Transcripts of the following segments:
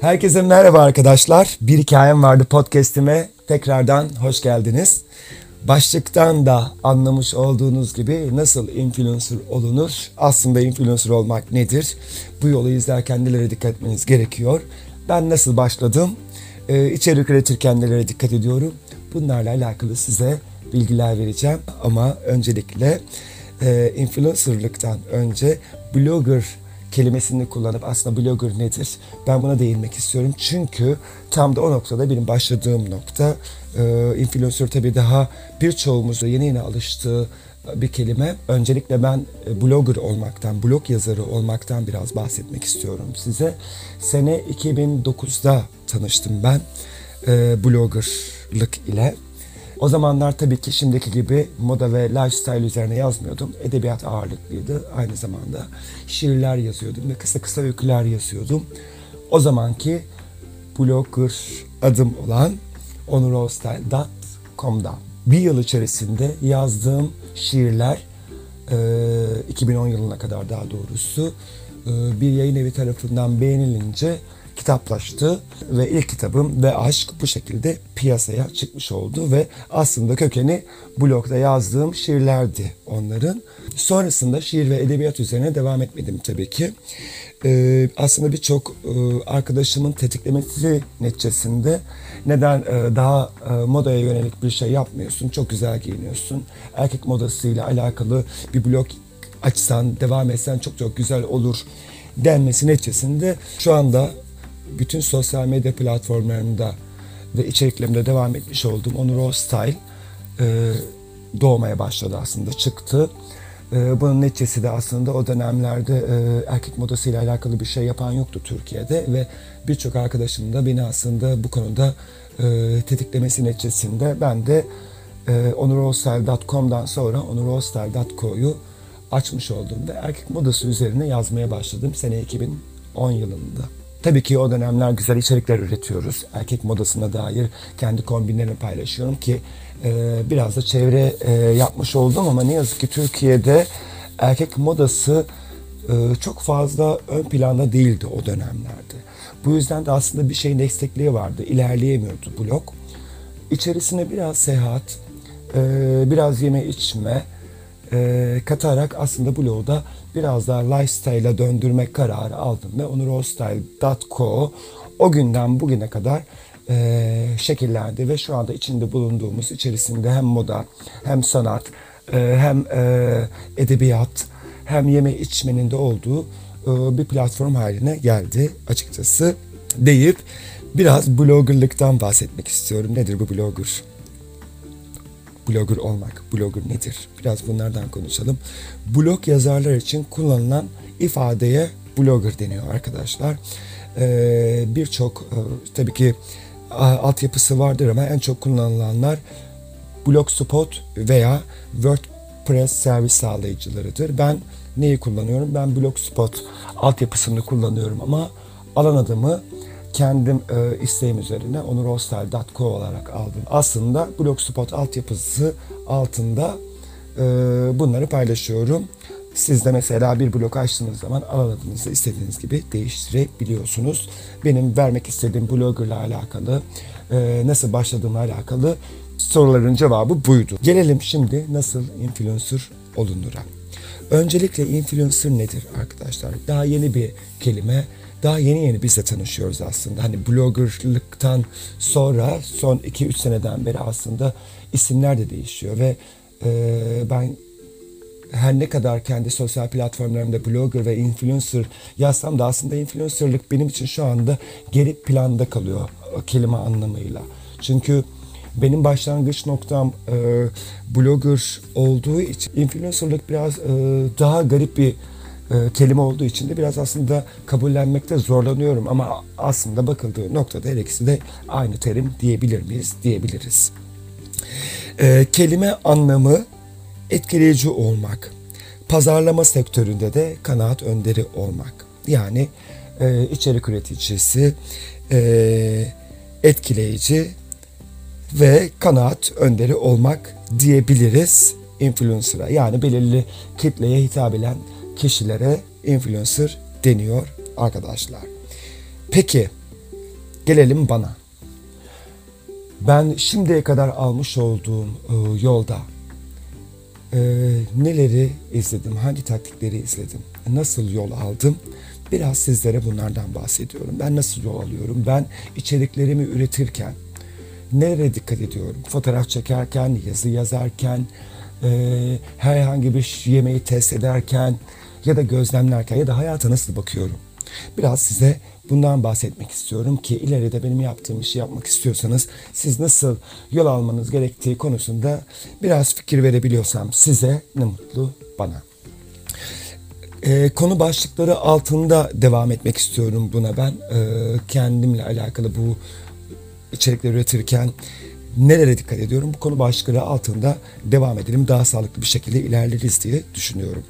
Herkese merhaba arkadaşlar. Bir hikayem vardı podcast'ime. Tekrardan hoş geldiniz. Başlıktan da anlamış olduğunuz gibi nasıl influencer olunur? Aslında influencer olmak nedir? Bu yolu izlerken nelere dikkat etmeniz gerekiyor? Ben nasıl başladım? Ee, içerik üretirken nelere dikkat ediyorum? Bunlarla alakalı size bilgiler vereceğim. Ama öncelikle e, influencerlıktan önce blogger kelimesini kullanıp aslında blogger nedir? Ben buna değinmek istiyorum. Çünkü tam da o noktada benim başladığım nokta e, influencer tabii daha birçoğumuzda yeni yeni alıştığı bir kelime. Öncelikle ben e, blogger olmaktan, blog yazarı olmaktan biraz bahsetmek istiyorum size. Sene 2009'da tanıştım ben e, bloggerlık ile. O zamanlar tabii ki şimdiki gibi moda ve lifestyle üzerine yazmıyordum. Edebiyat ağırlıklıydı. Aynı zamanda şiirler yazıyordum ve kısa kısa öyküler yazıyordum. O zamanki blogger adım olan onurostyle.com'da bir yıl içerisinde yazdığım şiirler 2010 yılına kadar daha doğrusu bir yayın evi tarafından beğenilince kitaplaştı ve ilk kitabım ve aşk bu şekilde piyasaya çıkmış oldu ve aslında kökeni blogda yazdığım şiirlerdi onların. Sonrasında şiir ve edebiyat üzerine devam etmedim tabii ki. Ee, aslında birçok e, arkadaşımın tetiklemesi neticesinde neden e, daha e, modaya yönelik bir şey yapmıyorsun, çok güzel giyiniyorsun, erkek modasıyla alakalı bir blog açsan, devam etsen çok çok güzel olur denmesi neticesinde şu anda bütün sosyal medya platformlarında ve içeriklerimde devam etmiş olduğum Onur O Style e, doğmaya başladı aslında çıktı. E, bunun neticesi de aslında o dönemlerde e, erkek modasıyla alakalı bir şey yapan yoktu Türkiye'de ve birçok arkadaşım da beni aslında bu konuda e, tetiklemesi neticesinde ben de e, onurostyle.com'dan sonra onurostyle.co'yu açmış oldum ve erkek modası üzerine yazmaya başladım sene 2010 yılında. Tabii ki o dönemler güzel içerikler üretiyoruz. Erkek modasına dair kendi kombinlerimi paylaşıyorum ki e, biraz da çevre e, yapmış oldum ama ne yazık ki Türkiye'de erkek modası e, çok fazla ön planda değildi o dönemlerde. Bu yüzden de aslında bir şeyin eksikliği vardı. İlerleyemiyordu blog. İçerisine biraz seyahat, e, biraz yeme içme, e, katarak aslında bloğu da biraz daha lifestyle'a döndürmek kararı aldım ve onurostyle.co o günden bugüne kadar e, şekillendi ve şu anda içinde bulunduğumuz içerisinde hem moda hem sanat e, hem e, edebiyat hem yeme içmenin de olduğu e, bir platform haline geldi açıkçası deyip biraz bloggerlıktan bahsetmek istiyorum. Nedir bu blogger? Blogger olmak, blogger nedir? Biraz bunlardan konuşalım. Blog yazarlar için kullanılan ifadeye blogger deniyor arkadaşlar. Ee, Birçok e, tabii ki altyapısı vardır ama en çok kullanılanlar Blogspot veya WordPress servis sağlayıcılarıdır. Ben neyi kullanıyorum? Ben Blogspot altyapısını kullanıyorum ama alan adımı kendim e, isteğim üzerine onurhostel.co olarak aldım. Aslında Blogspot altyapısı altında e, bunları paylaşıyorum. Siz de mesela bir blog açtığınız zaman alanınızı istediğiniz gibi değiştirebiliyorsunuz. Benim vermek istediğim bloggerla alakalı, e, nasıl başladığımla alakalı soruların cevabı buydu. Gelelim şimdi nasıl influencer olunur'a. Öncelikle influencer nedir arkadaşlar? Daha yeni bir kelime daha yeni yeni bizle tanışıyoruz aslında. Hani bloggerlıktan sonra son 2-3 seneden beri aslında isimler de değişiyor ve e, ben her ne kadar kendi sosyal platformlarımda blogger ve influencer yazsam da aslında influencerlık benim için şu anda geri planda kalıyor kelime anlamıyla. Çünkü benim başlangıç noktam e, blogger olduğu için influencerlık biraz e, daha garip bir kelime olduğu için de biraz aslında kabullenmekte zorlanıyorum ama aslında bakıldığı noktada her ikisi de aynı terim diyebilir miyiz? Diyebiliriz. E, kelime anlamı etkileyici olmak. Pazarlama sektöründe de kanaat önderi olmak. Yani e, içerik üreticisi, e, etkileyici ve kanaat önderi olmak diyebiliriz influencer'a. Yani belirli kitleye hitap eden kişilere influencer deniyor arkadaşlar. Peki gelelim bana. Ben şimdiye kadar almış olduğum e, yolda e, neleri izledim, hangi taktikleri izledim, nasıl yol aldım, biraz sizlere bunlardan bahsediyorum. Ben nasıl yol alıyorum, ben içeriklerimi üretirken nereye dikkat ediyorum? Fotoğraf çekerken, yazı yazarken, e, herhangi bir yemeği test ederken ya da gözlemlerken ya da hayata nasıl bakıyorum? Biraz size bundan bahsetmek istiyorum ki ileride benim yaptığım işi yapmak istiyorsanız siz nasıl yol almanız gerektiği konusunda biraz fikir verebiliyorsam size ne mutlu bana. Ee, konu başlıkları altında devam etmek istiyorum buna ben. Ee, kendimle alakalı bu içerikleri üretirken nelere dikkat ediyorum? Bu konu başlıkları altında devam edelim. Daha sağlıklı bir şekilde ilerleriz diye düşünüyorum.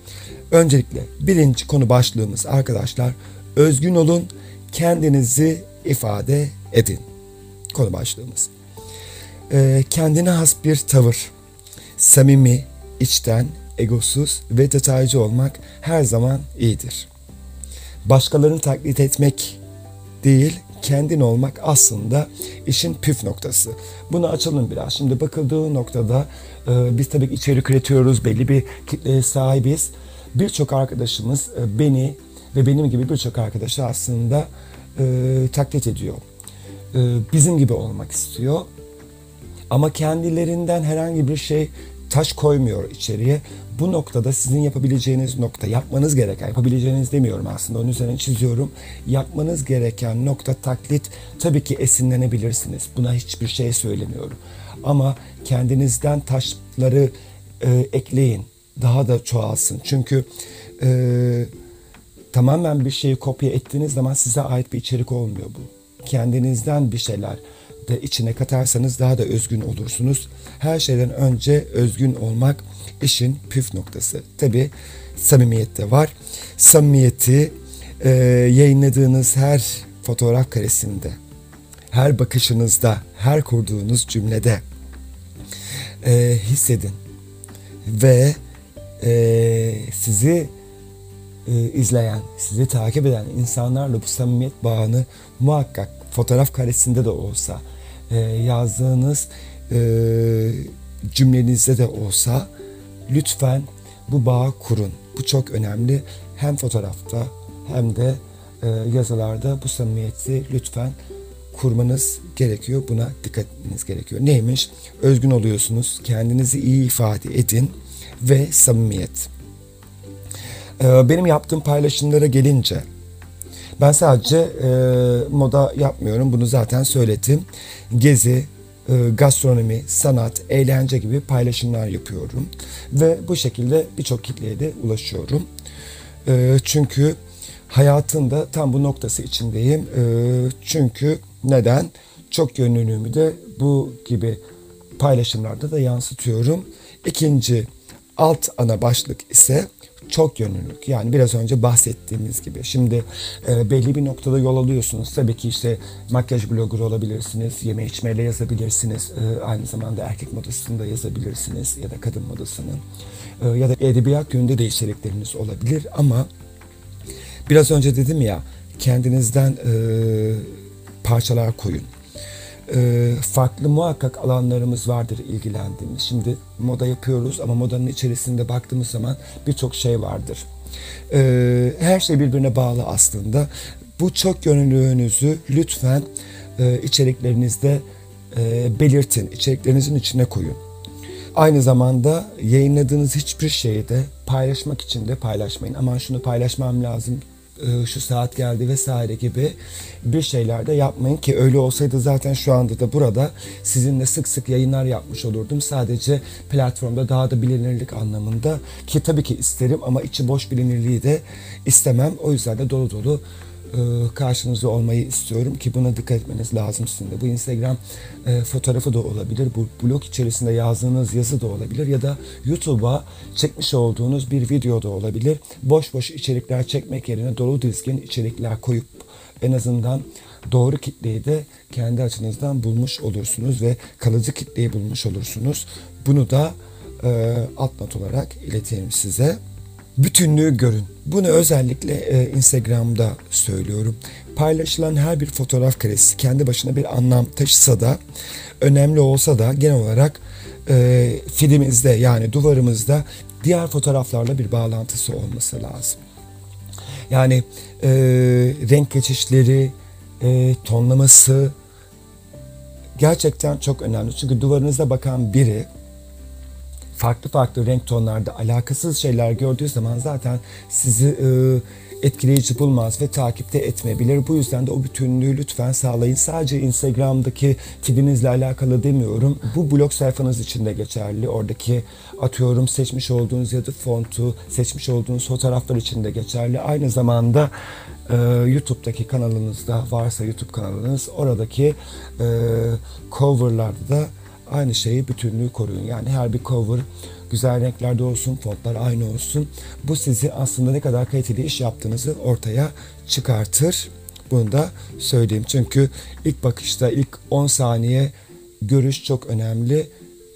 Öncelikle birinci konu başlığımız arkadaşlar özgün olun, kendinizi ifade edin. Konu başlığımız. Ee, kendine has bir tavır, samimi, içten, egosuz ve detaycı olmak her zaman iyidir. Başkalarını taklit etmek değil, kendin olmak aslında işin püf noktası. Bunu açalım biraz. Şimdi bakıldığı noktada e, biz tabii ki içerik üretiyoruz, belli bir kitleye sahibiz. Birçok arkadaşımız e, beni ve benim gibi birçok arkadaşı aslında e, taklit ediyor. E, bizim gibi olmak istiyor. Ama kendilerinden herhangi bir şey taş koymuyor içeriye. Bu noktada sizin yapabileceğiniz nokta, yapmanız gereken, yapabileceğiniz demiyorum aslında onun üzerine çiziyorum. Yapmanız gereken nokta taklit. Tabii ki esinlenebilirsiniz. Buna hiçbir şey söylemiyorum. Ama kendinizden taşları e, ekleyin. Daha da çoğalsın. Çünkü e, tamamen bir şeyi kopya ettiğiniz zaman size ait bir içerik olmuyor bu. Kendinizden bir şeyler de içine katarsanız daha da özgün olursunuz. Her şeyden önce özgün olmak işin püf noktası. Tabi samimiyet de var. Samimiyeti e, yayınladığınız her fotoğraf karesinde, her bakışınızda, her kurduğunuz cümlede e, hissedin. Ve e, sizi e, izleyen, sizi takip eden insanlarla bu samimiyet bağını muhakkak fotoğraf karesinde de olsa e, yazdığınız e, cümlenizde de olsa lütfen bu bağı kurun. Bu çok önemli. Hem fotoğrafta hem de e, yazılarda bu samimiyeti lütfen kurmanız gerekiyor. Buna dikkat etmeniz gerekiyor. Neymiş? Özgün oluyorsunuz. Kendinizi iyi ifade edin ve samimiyet. Ee, benim yaptığım paylaşımlara gelince ben sadece e, moda yapmıyorum. Bunu zaten söyledim. Gezi, e, gastronomi, sanat, eğlence gibi paylaşımlar yapıyorum. Ve bu şekilde birçok kitleye de ulaşıyorum. E, çünkü hayatında tam bu noktası içindeyim. E, çünkü neden? Çok yönlülüğümü de bu gibi paylaşımlarda da yansıtıyorum. İkinci alt ana başlık ise çok yönlülük. Yani biraz önce bahsettiğimiz gibi. Şimdi e, belli bir noktada yol alıyorsunuz. Tabii ki işte makyaj blogger olabilirsiniz, yeme içmeyle yazabilirsiniz. E, aynı zamanda erkek modasında yazabilirsiniz ya da kadın modasının. E, ya da edebiyat yönünde de içerikleriniz olabilir ama biraz önce dedim ya kendinizden e, parçalar koyun e, farklı muhakkak alanlarımız vardır ilgilendiğimiz. Şimdi moda yapıyoruz ama modanın içerisinde baktığımız zaman birçok şey vardır. E, her şey birbirine bağlı aslında. Bu çok yönlülüğünüzü lütfen e, içeriklerinizde belirtin. İçeriklerinizin içine koyun. Aynı zamanda yayınladığınız hiçbir şeyi de paylaşmak için de paylaşmayın. Aman şunu paylaşmam lazım, şu saat geldi vesaire gibi bir şeyler de yapmayın ki öyle olsaydı zaten şu anda da burada sizinle sık sık yayınlar yapmış olurdum. Sadece platformda daha da bilinirlik anlamında ki tabii ki isterim ama içi boş bilinirliği de istemem. O yüzden de dolu dolu e, karşınızda olmayı istiyorum ki buna dikkat etmeniz lazım sizin de. Bu Instagram e, fotoğrafı da olabilir, bu blog içerisinde yazdığınız yazı da olabilir ya da YouTube'a çekmiş olduğunuz bir video da olabilir. Boş boş içerikler çekmek yerine dolu dizgin içerikler koyup en azından doğru kitleyi de kendi açınızdan bulmuş olursunuz ve kalıcı kitleyi bulmuş olursunuz. Bunu da e, alt not olarak ileteyim size. Bütünlüğü görün. Bunu özellikle e, Instagram'da söylüyorum. Paylaşılan her bir fotoğraf karesi kendi başına bir anlam taşısa da önemli olsa da genel olarak e, filmimizde yani duvarımızda diğer fotoğraflarla bir bağlantısı olması lazım. Yani e, renk geçişleri, e, tonlaması gerçekten çok önemli. Çünkü duvarınıza bakan biri farklı farklı renk tonlarda alakasız şeyler gördüğü zaman zaten sizi e, etkileyici bulmaz ve takipte etmeyebilir. Bu yüzden de o bütünlüğü lütfen sağlayın. Sadece Instagram'daki feedinizle alakalı demiyorum. Bu blog sayfanız için de geçerli. Oradaki atıyorum seçmiş olduğunuz ya da fontu, seçmiş olduğunuz fotoğraflar için de geçerli. Aynı zamanda e, YouTube'daki kanalınızda varsa YouTube kanalınız oradaki e, coverlarda da aynı şeyi bütünlüğü koruyun. Yani her bir cover güzel renklerde olsun, fontlar aynı olsun. Bu sizi aslında ne kadar kaliteli iş yaptığınızı ortaya çıkartır. Bunu da söyleyeyim. Çünkü ilk bakışta ilk 10 saniye görüş çok önemli.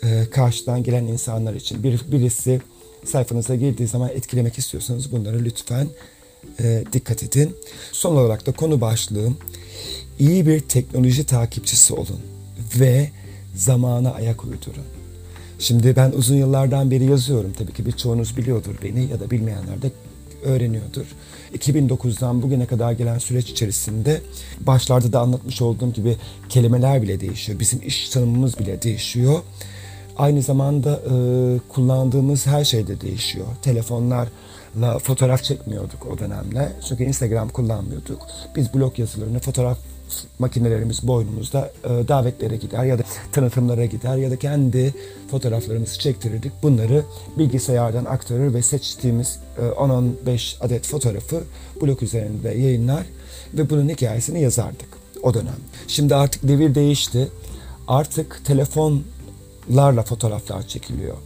Ee, karşıdan gelen insanlar için. Bir, birisi sayfanıza girdiği zaman etkilemek istiyorsanız bunları lütfen e, dikkat edin. Son olarak da konu başlığım iyi bir teknoloji takipçisi olun ve zamana ayak uydurun. Şimdi ben uzun yıllardan beri yazıyorum. Tabii ki birçoğunuz biliyordur beni ya da bilmeyenler de öğreniyordur. 2009'dan bugüne kadar gelen süreç içerisinde başlarda da anlatmış olduğum gibi kelimeler bile değişiyor. Bizim iş tanımımız bile değişiyor. Aynı zamanda e, kullandığımız her şey de değişiyor. Telefonlarla fotoğraf çekmiyorduk o dönemde. Çünkü Instagram kullanmıyorduk. Biz blog yazılarını fotoğraf makinelerimiz boynumuzda e, davetlere gider ya da tanıtımlara gider ya da kendi fotoğraflarımızı çektirirdik. Bunları bilgisayardan aktarır ve seçtiğimiz e, 10-15 adet fotoğrafı blog üzerinde yayınlar ve bunun hikayesini yazardık o dönem. Şimdi artık devir değişti. Artık telefonlarla fotoğraflar çekiliyor.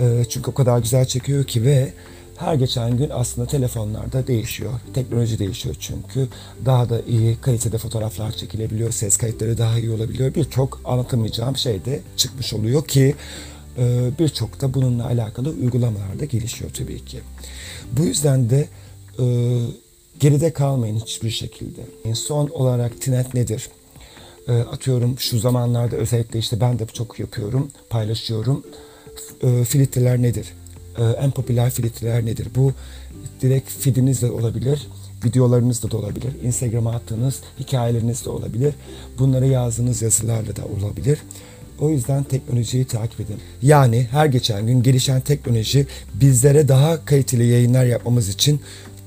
E, çünkü o kadar güzel çekiyor ki ve her geçen gün aslında telefonlarda değişiyor. Teknoloji değişiyor çünkü. Daha da iyi kalitede fotoğraflar çekilebiliyor. Ses kayıtları daha iyi olabiliyor. Birçok anlatamayacağım şey de çıkmış oluyor ki e, birçok da bununla alakalı uygulamalar da gelişiyor tabii ki. Bu yüzden de e, geride kalmayın hiçbir şekilde. Son olarak Tinet nedir? E, atıyorum şu zamanlarda özellikle işte ben de çok yapıyorum, paylaşıyorum. Filtreler nedir? E, en popüler filtreler nedir? Bu direkt feediniz de olabilir, videolarınız da olabilir, Instagram'a attığınız hikayeleriniz de olabilir. Bunları yazdığınız yazılarla da olabilir. O yüzden teknolojiyi takip edin. Yani her geçen gün gelişen teknoloji bizlere daha kaliteli yayınlar yapmamız için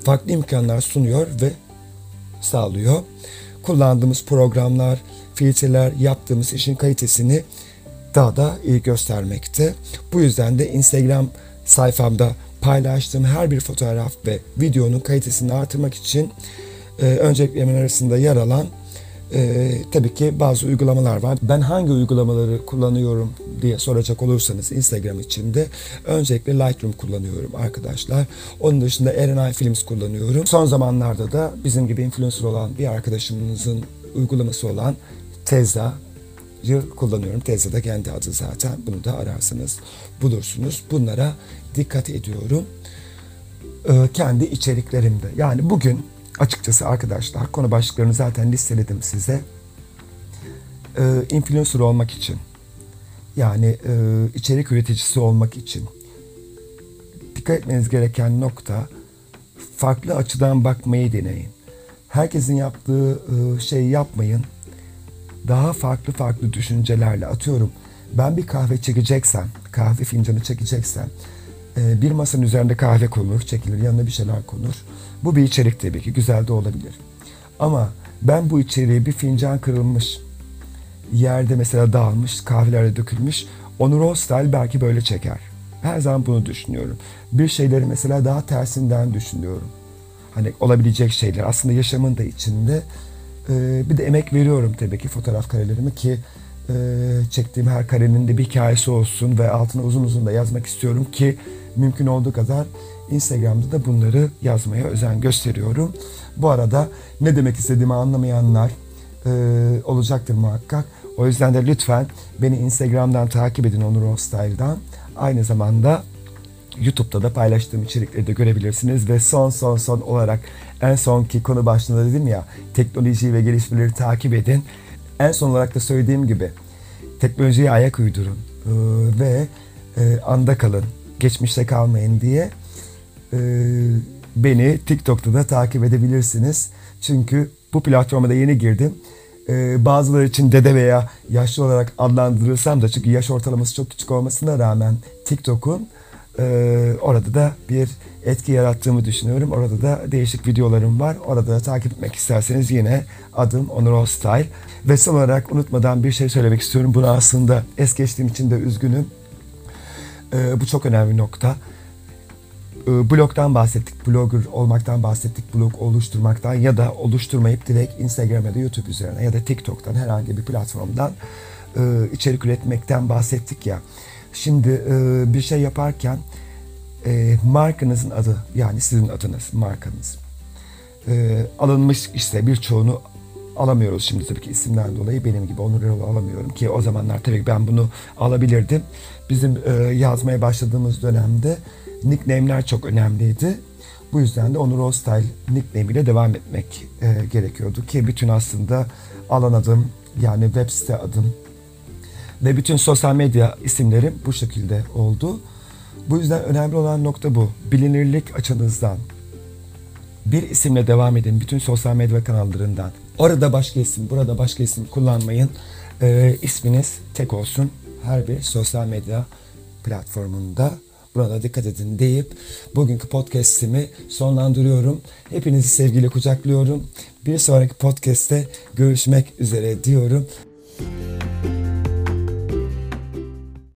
farklı imkanlar sunuyor ve sağlıyor. Kullandığımız programlar, filtreler, yaptığımız işin kalitesini daha da iyi göstermekte. Bu yüzden de Instagram sayfamda paylaştığım her bir fotoğraf ve videonun kalitesini artırmak için e, önceliklerimin arasında yer alan e, tabii ki bazı uygulamalar var. Ben hangi uygulamaları kullanıyorum diye soracak olursanız Instagram içinde öncelikle Lightroom kullanıyorum arkadaşlar. Onun dışında Erenay Films kullanıyorum. Son zamanlarda da bizim gibi influencer olan bir arkadaşımızın uygulaması olan Teza kullanıyorum. Tezde kendi adı zaten. Bunu da ararsanız bulursunuz. Bunlara dikkat ediyorum. Ee, kendi içeriklerimde. Yani bugün açıkçası arkadaşlar konu başlıklarını zaten listeledim size. Ee, influencer olmak için yani e, içerik üreticisi olmak için dikkat etmeniz gereken nokta farklı açıdan bakmayı deneyin. Herkesin yaptığı e, şeyi yapmayın daha farklı farklı düşüncelerle atıyorum. Ben bir kahve çekeceksem, kahve fincanı çekeceksem e, bir masanın üzerinde kahve konur, çekilir, yanına bir şeyler konur. Bu bir içerik tabii ki, güzel de olabilir. Ama ben bu içeriği bir fincan kırılmış, yerde mesela dağılmış, kahvelerde dökülmüş, onu raw style belki böyle çeker. Her zaman bunu düşünüyorum. Bir şeyleri mesela daha tersinden düşünüyorum. Hani olabilecek şeyler aslında yaşamın da içinde ee, bir de emek veriyorum tabii ki fotoğraf karelerimi ki e, çektiğim her karenin de bir hikayesi olsun ve altına uzun uzun da yazmak istiyorum ki mümkün olduğu kadar Instagram'da da bunları yazmaya özen gösteriyorum. Bu arada ne demek istediğimi anlamayanlar e, olacaktır muhakkak. O yüzden de lütfen beni Instagram'dan takip edin Onur Style'dan. Aynı zamanda YouTube'da da paylaştığım içerikleri de görebilirsiniz. Ve son son son olarak en sonki konu başlığında dedim ya teknolojiyi ve gelişmeleri takip edin. En son olarak da söylediğim gibi teknolojiye ayak uydurun ee, ve e, anda kalın, geçmişte kalmayın diye e, beni TikTok'ta da takip edebilirsiniz. Çünkü bu platforma da yeni girdim. Ee, bazıları için dede veya yaşlı olarak adlandırılsam da çünkü yaş ortalaması çok küçük olmasına rağmen TikTok'un e, orada da bir etki yarattığımı düşünüyorum. Orada da değişik videolarım var. Orada da takip etmek isterseniz yine adım Onur Style. Ve son olarak unutmadan bir şey söylemek istiyorum. Bunu aslında es geçtiğim için de üzgünüm. Ee, bu çok önemli nokta. Ee, blogdan bahsettik, blogger olmaktan bahsettik, blog oluşturmaktan ya da oluşturmayıp direkt Instagram da YouTube üzerine ya da TikTok'tan herhangi bir platformdan e, içerik üretmekten bahsettik ya. Şimdi e, bir şey yaparken e, markanızın adı yani sizin adınız, markanız alınmış işte birçoğunu alamıyoruz şimdi tabii ki isimden dolayı benim gibi Onur Erol'u alamıyorum ki o zamanlar tabii ben bunu alabilirdim. Bizim yazmaya başladığımız dönemde nickname'ler çok önemliydi. Bu yüzden de Onur Ostyle nickname ile devam etmek e, gerekiyordu ki bütün aslında alan adım yani web site adım ve bütün sosyal medya isimlerim bu şekilde oldu. Bu yüzden önemli olan nokta bu. Bilinirlik açınızdan bir isimle devam edin bütün sosyal medya kanallarından. Orada başka isim, burada başka isim kullanmayın. E, isminiz tek olsun her bir sosyal medya platformunda. Buna da dikkat edin deyip bugünkü podcast'imi sonlandırıyorum. Hepinizi sevgiyle kucaklıyorum. Bir sonraki podcast'te görüşmek üzere diyorum.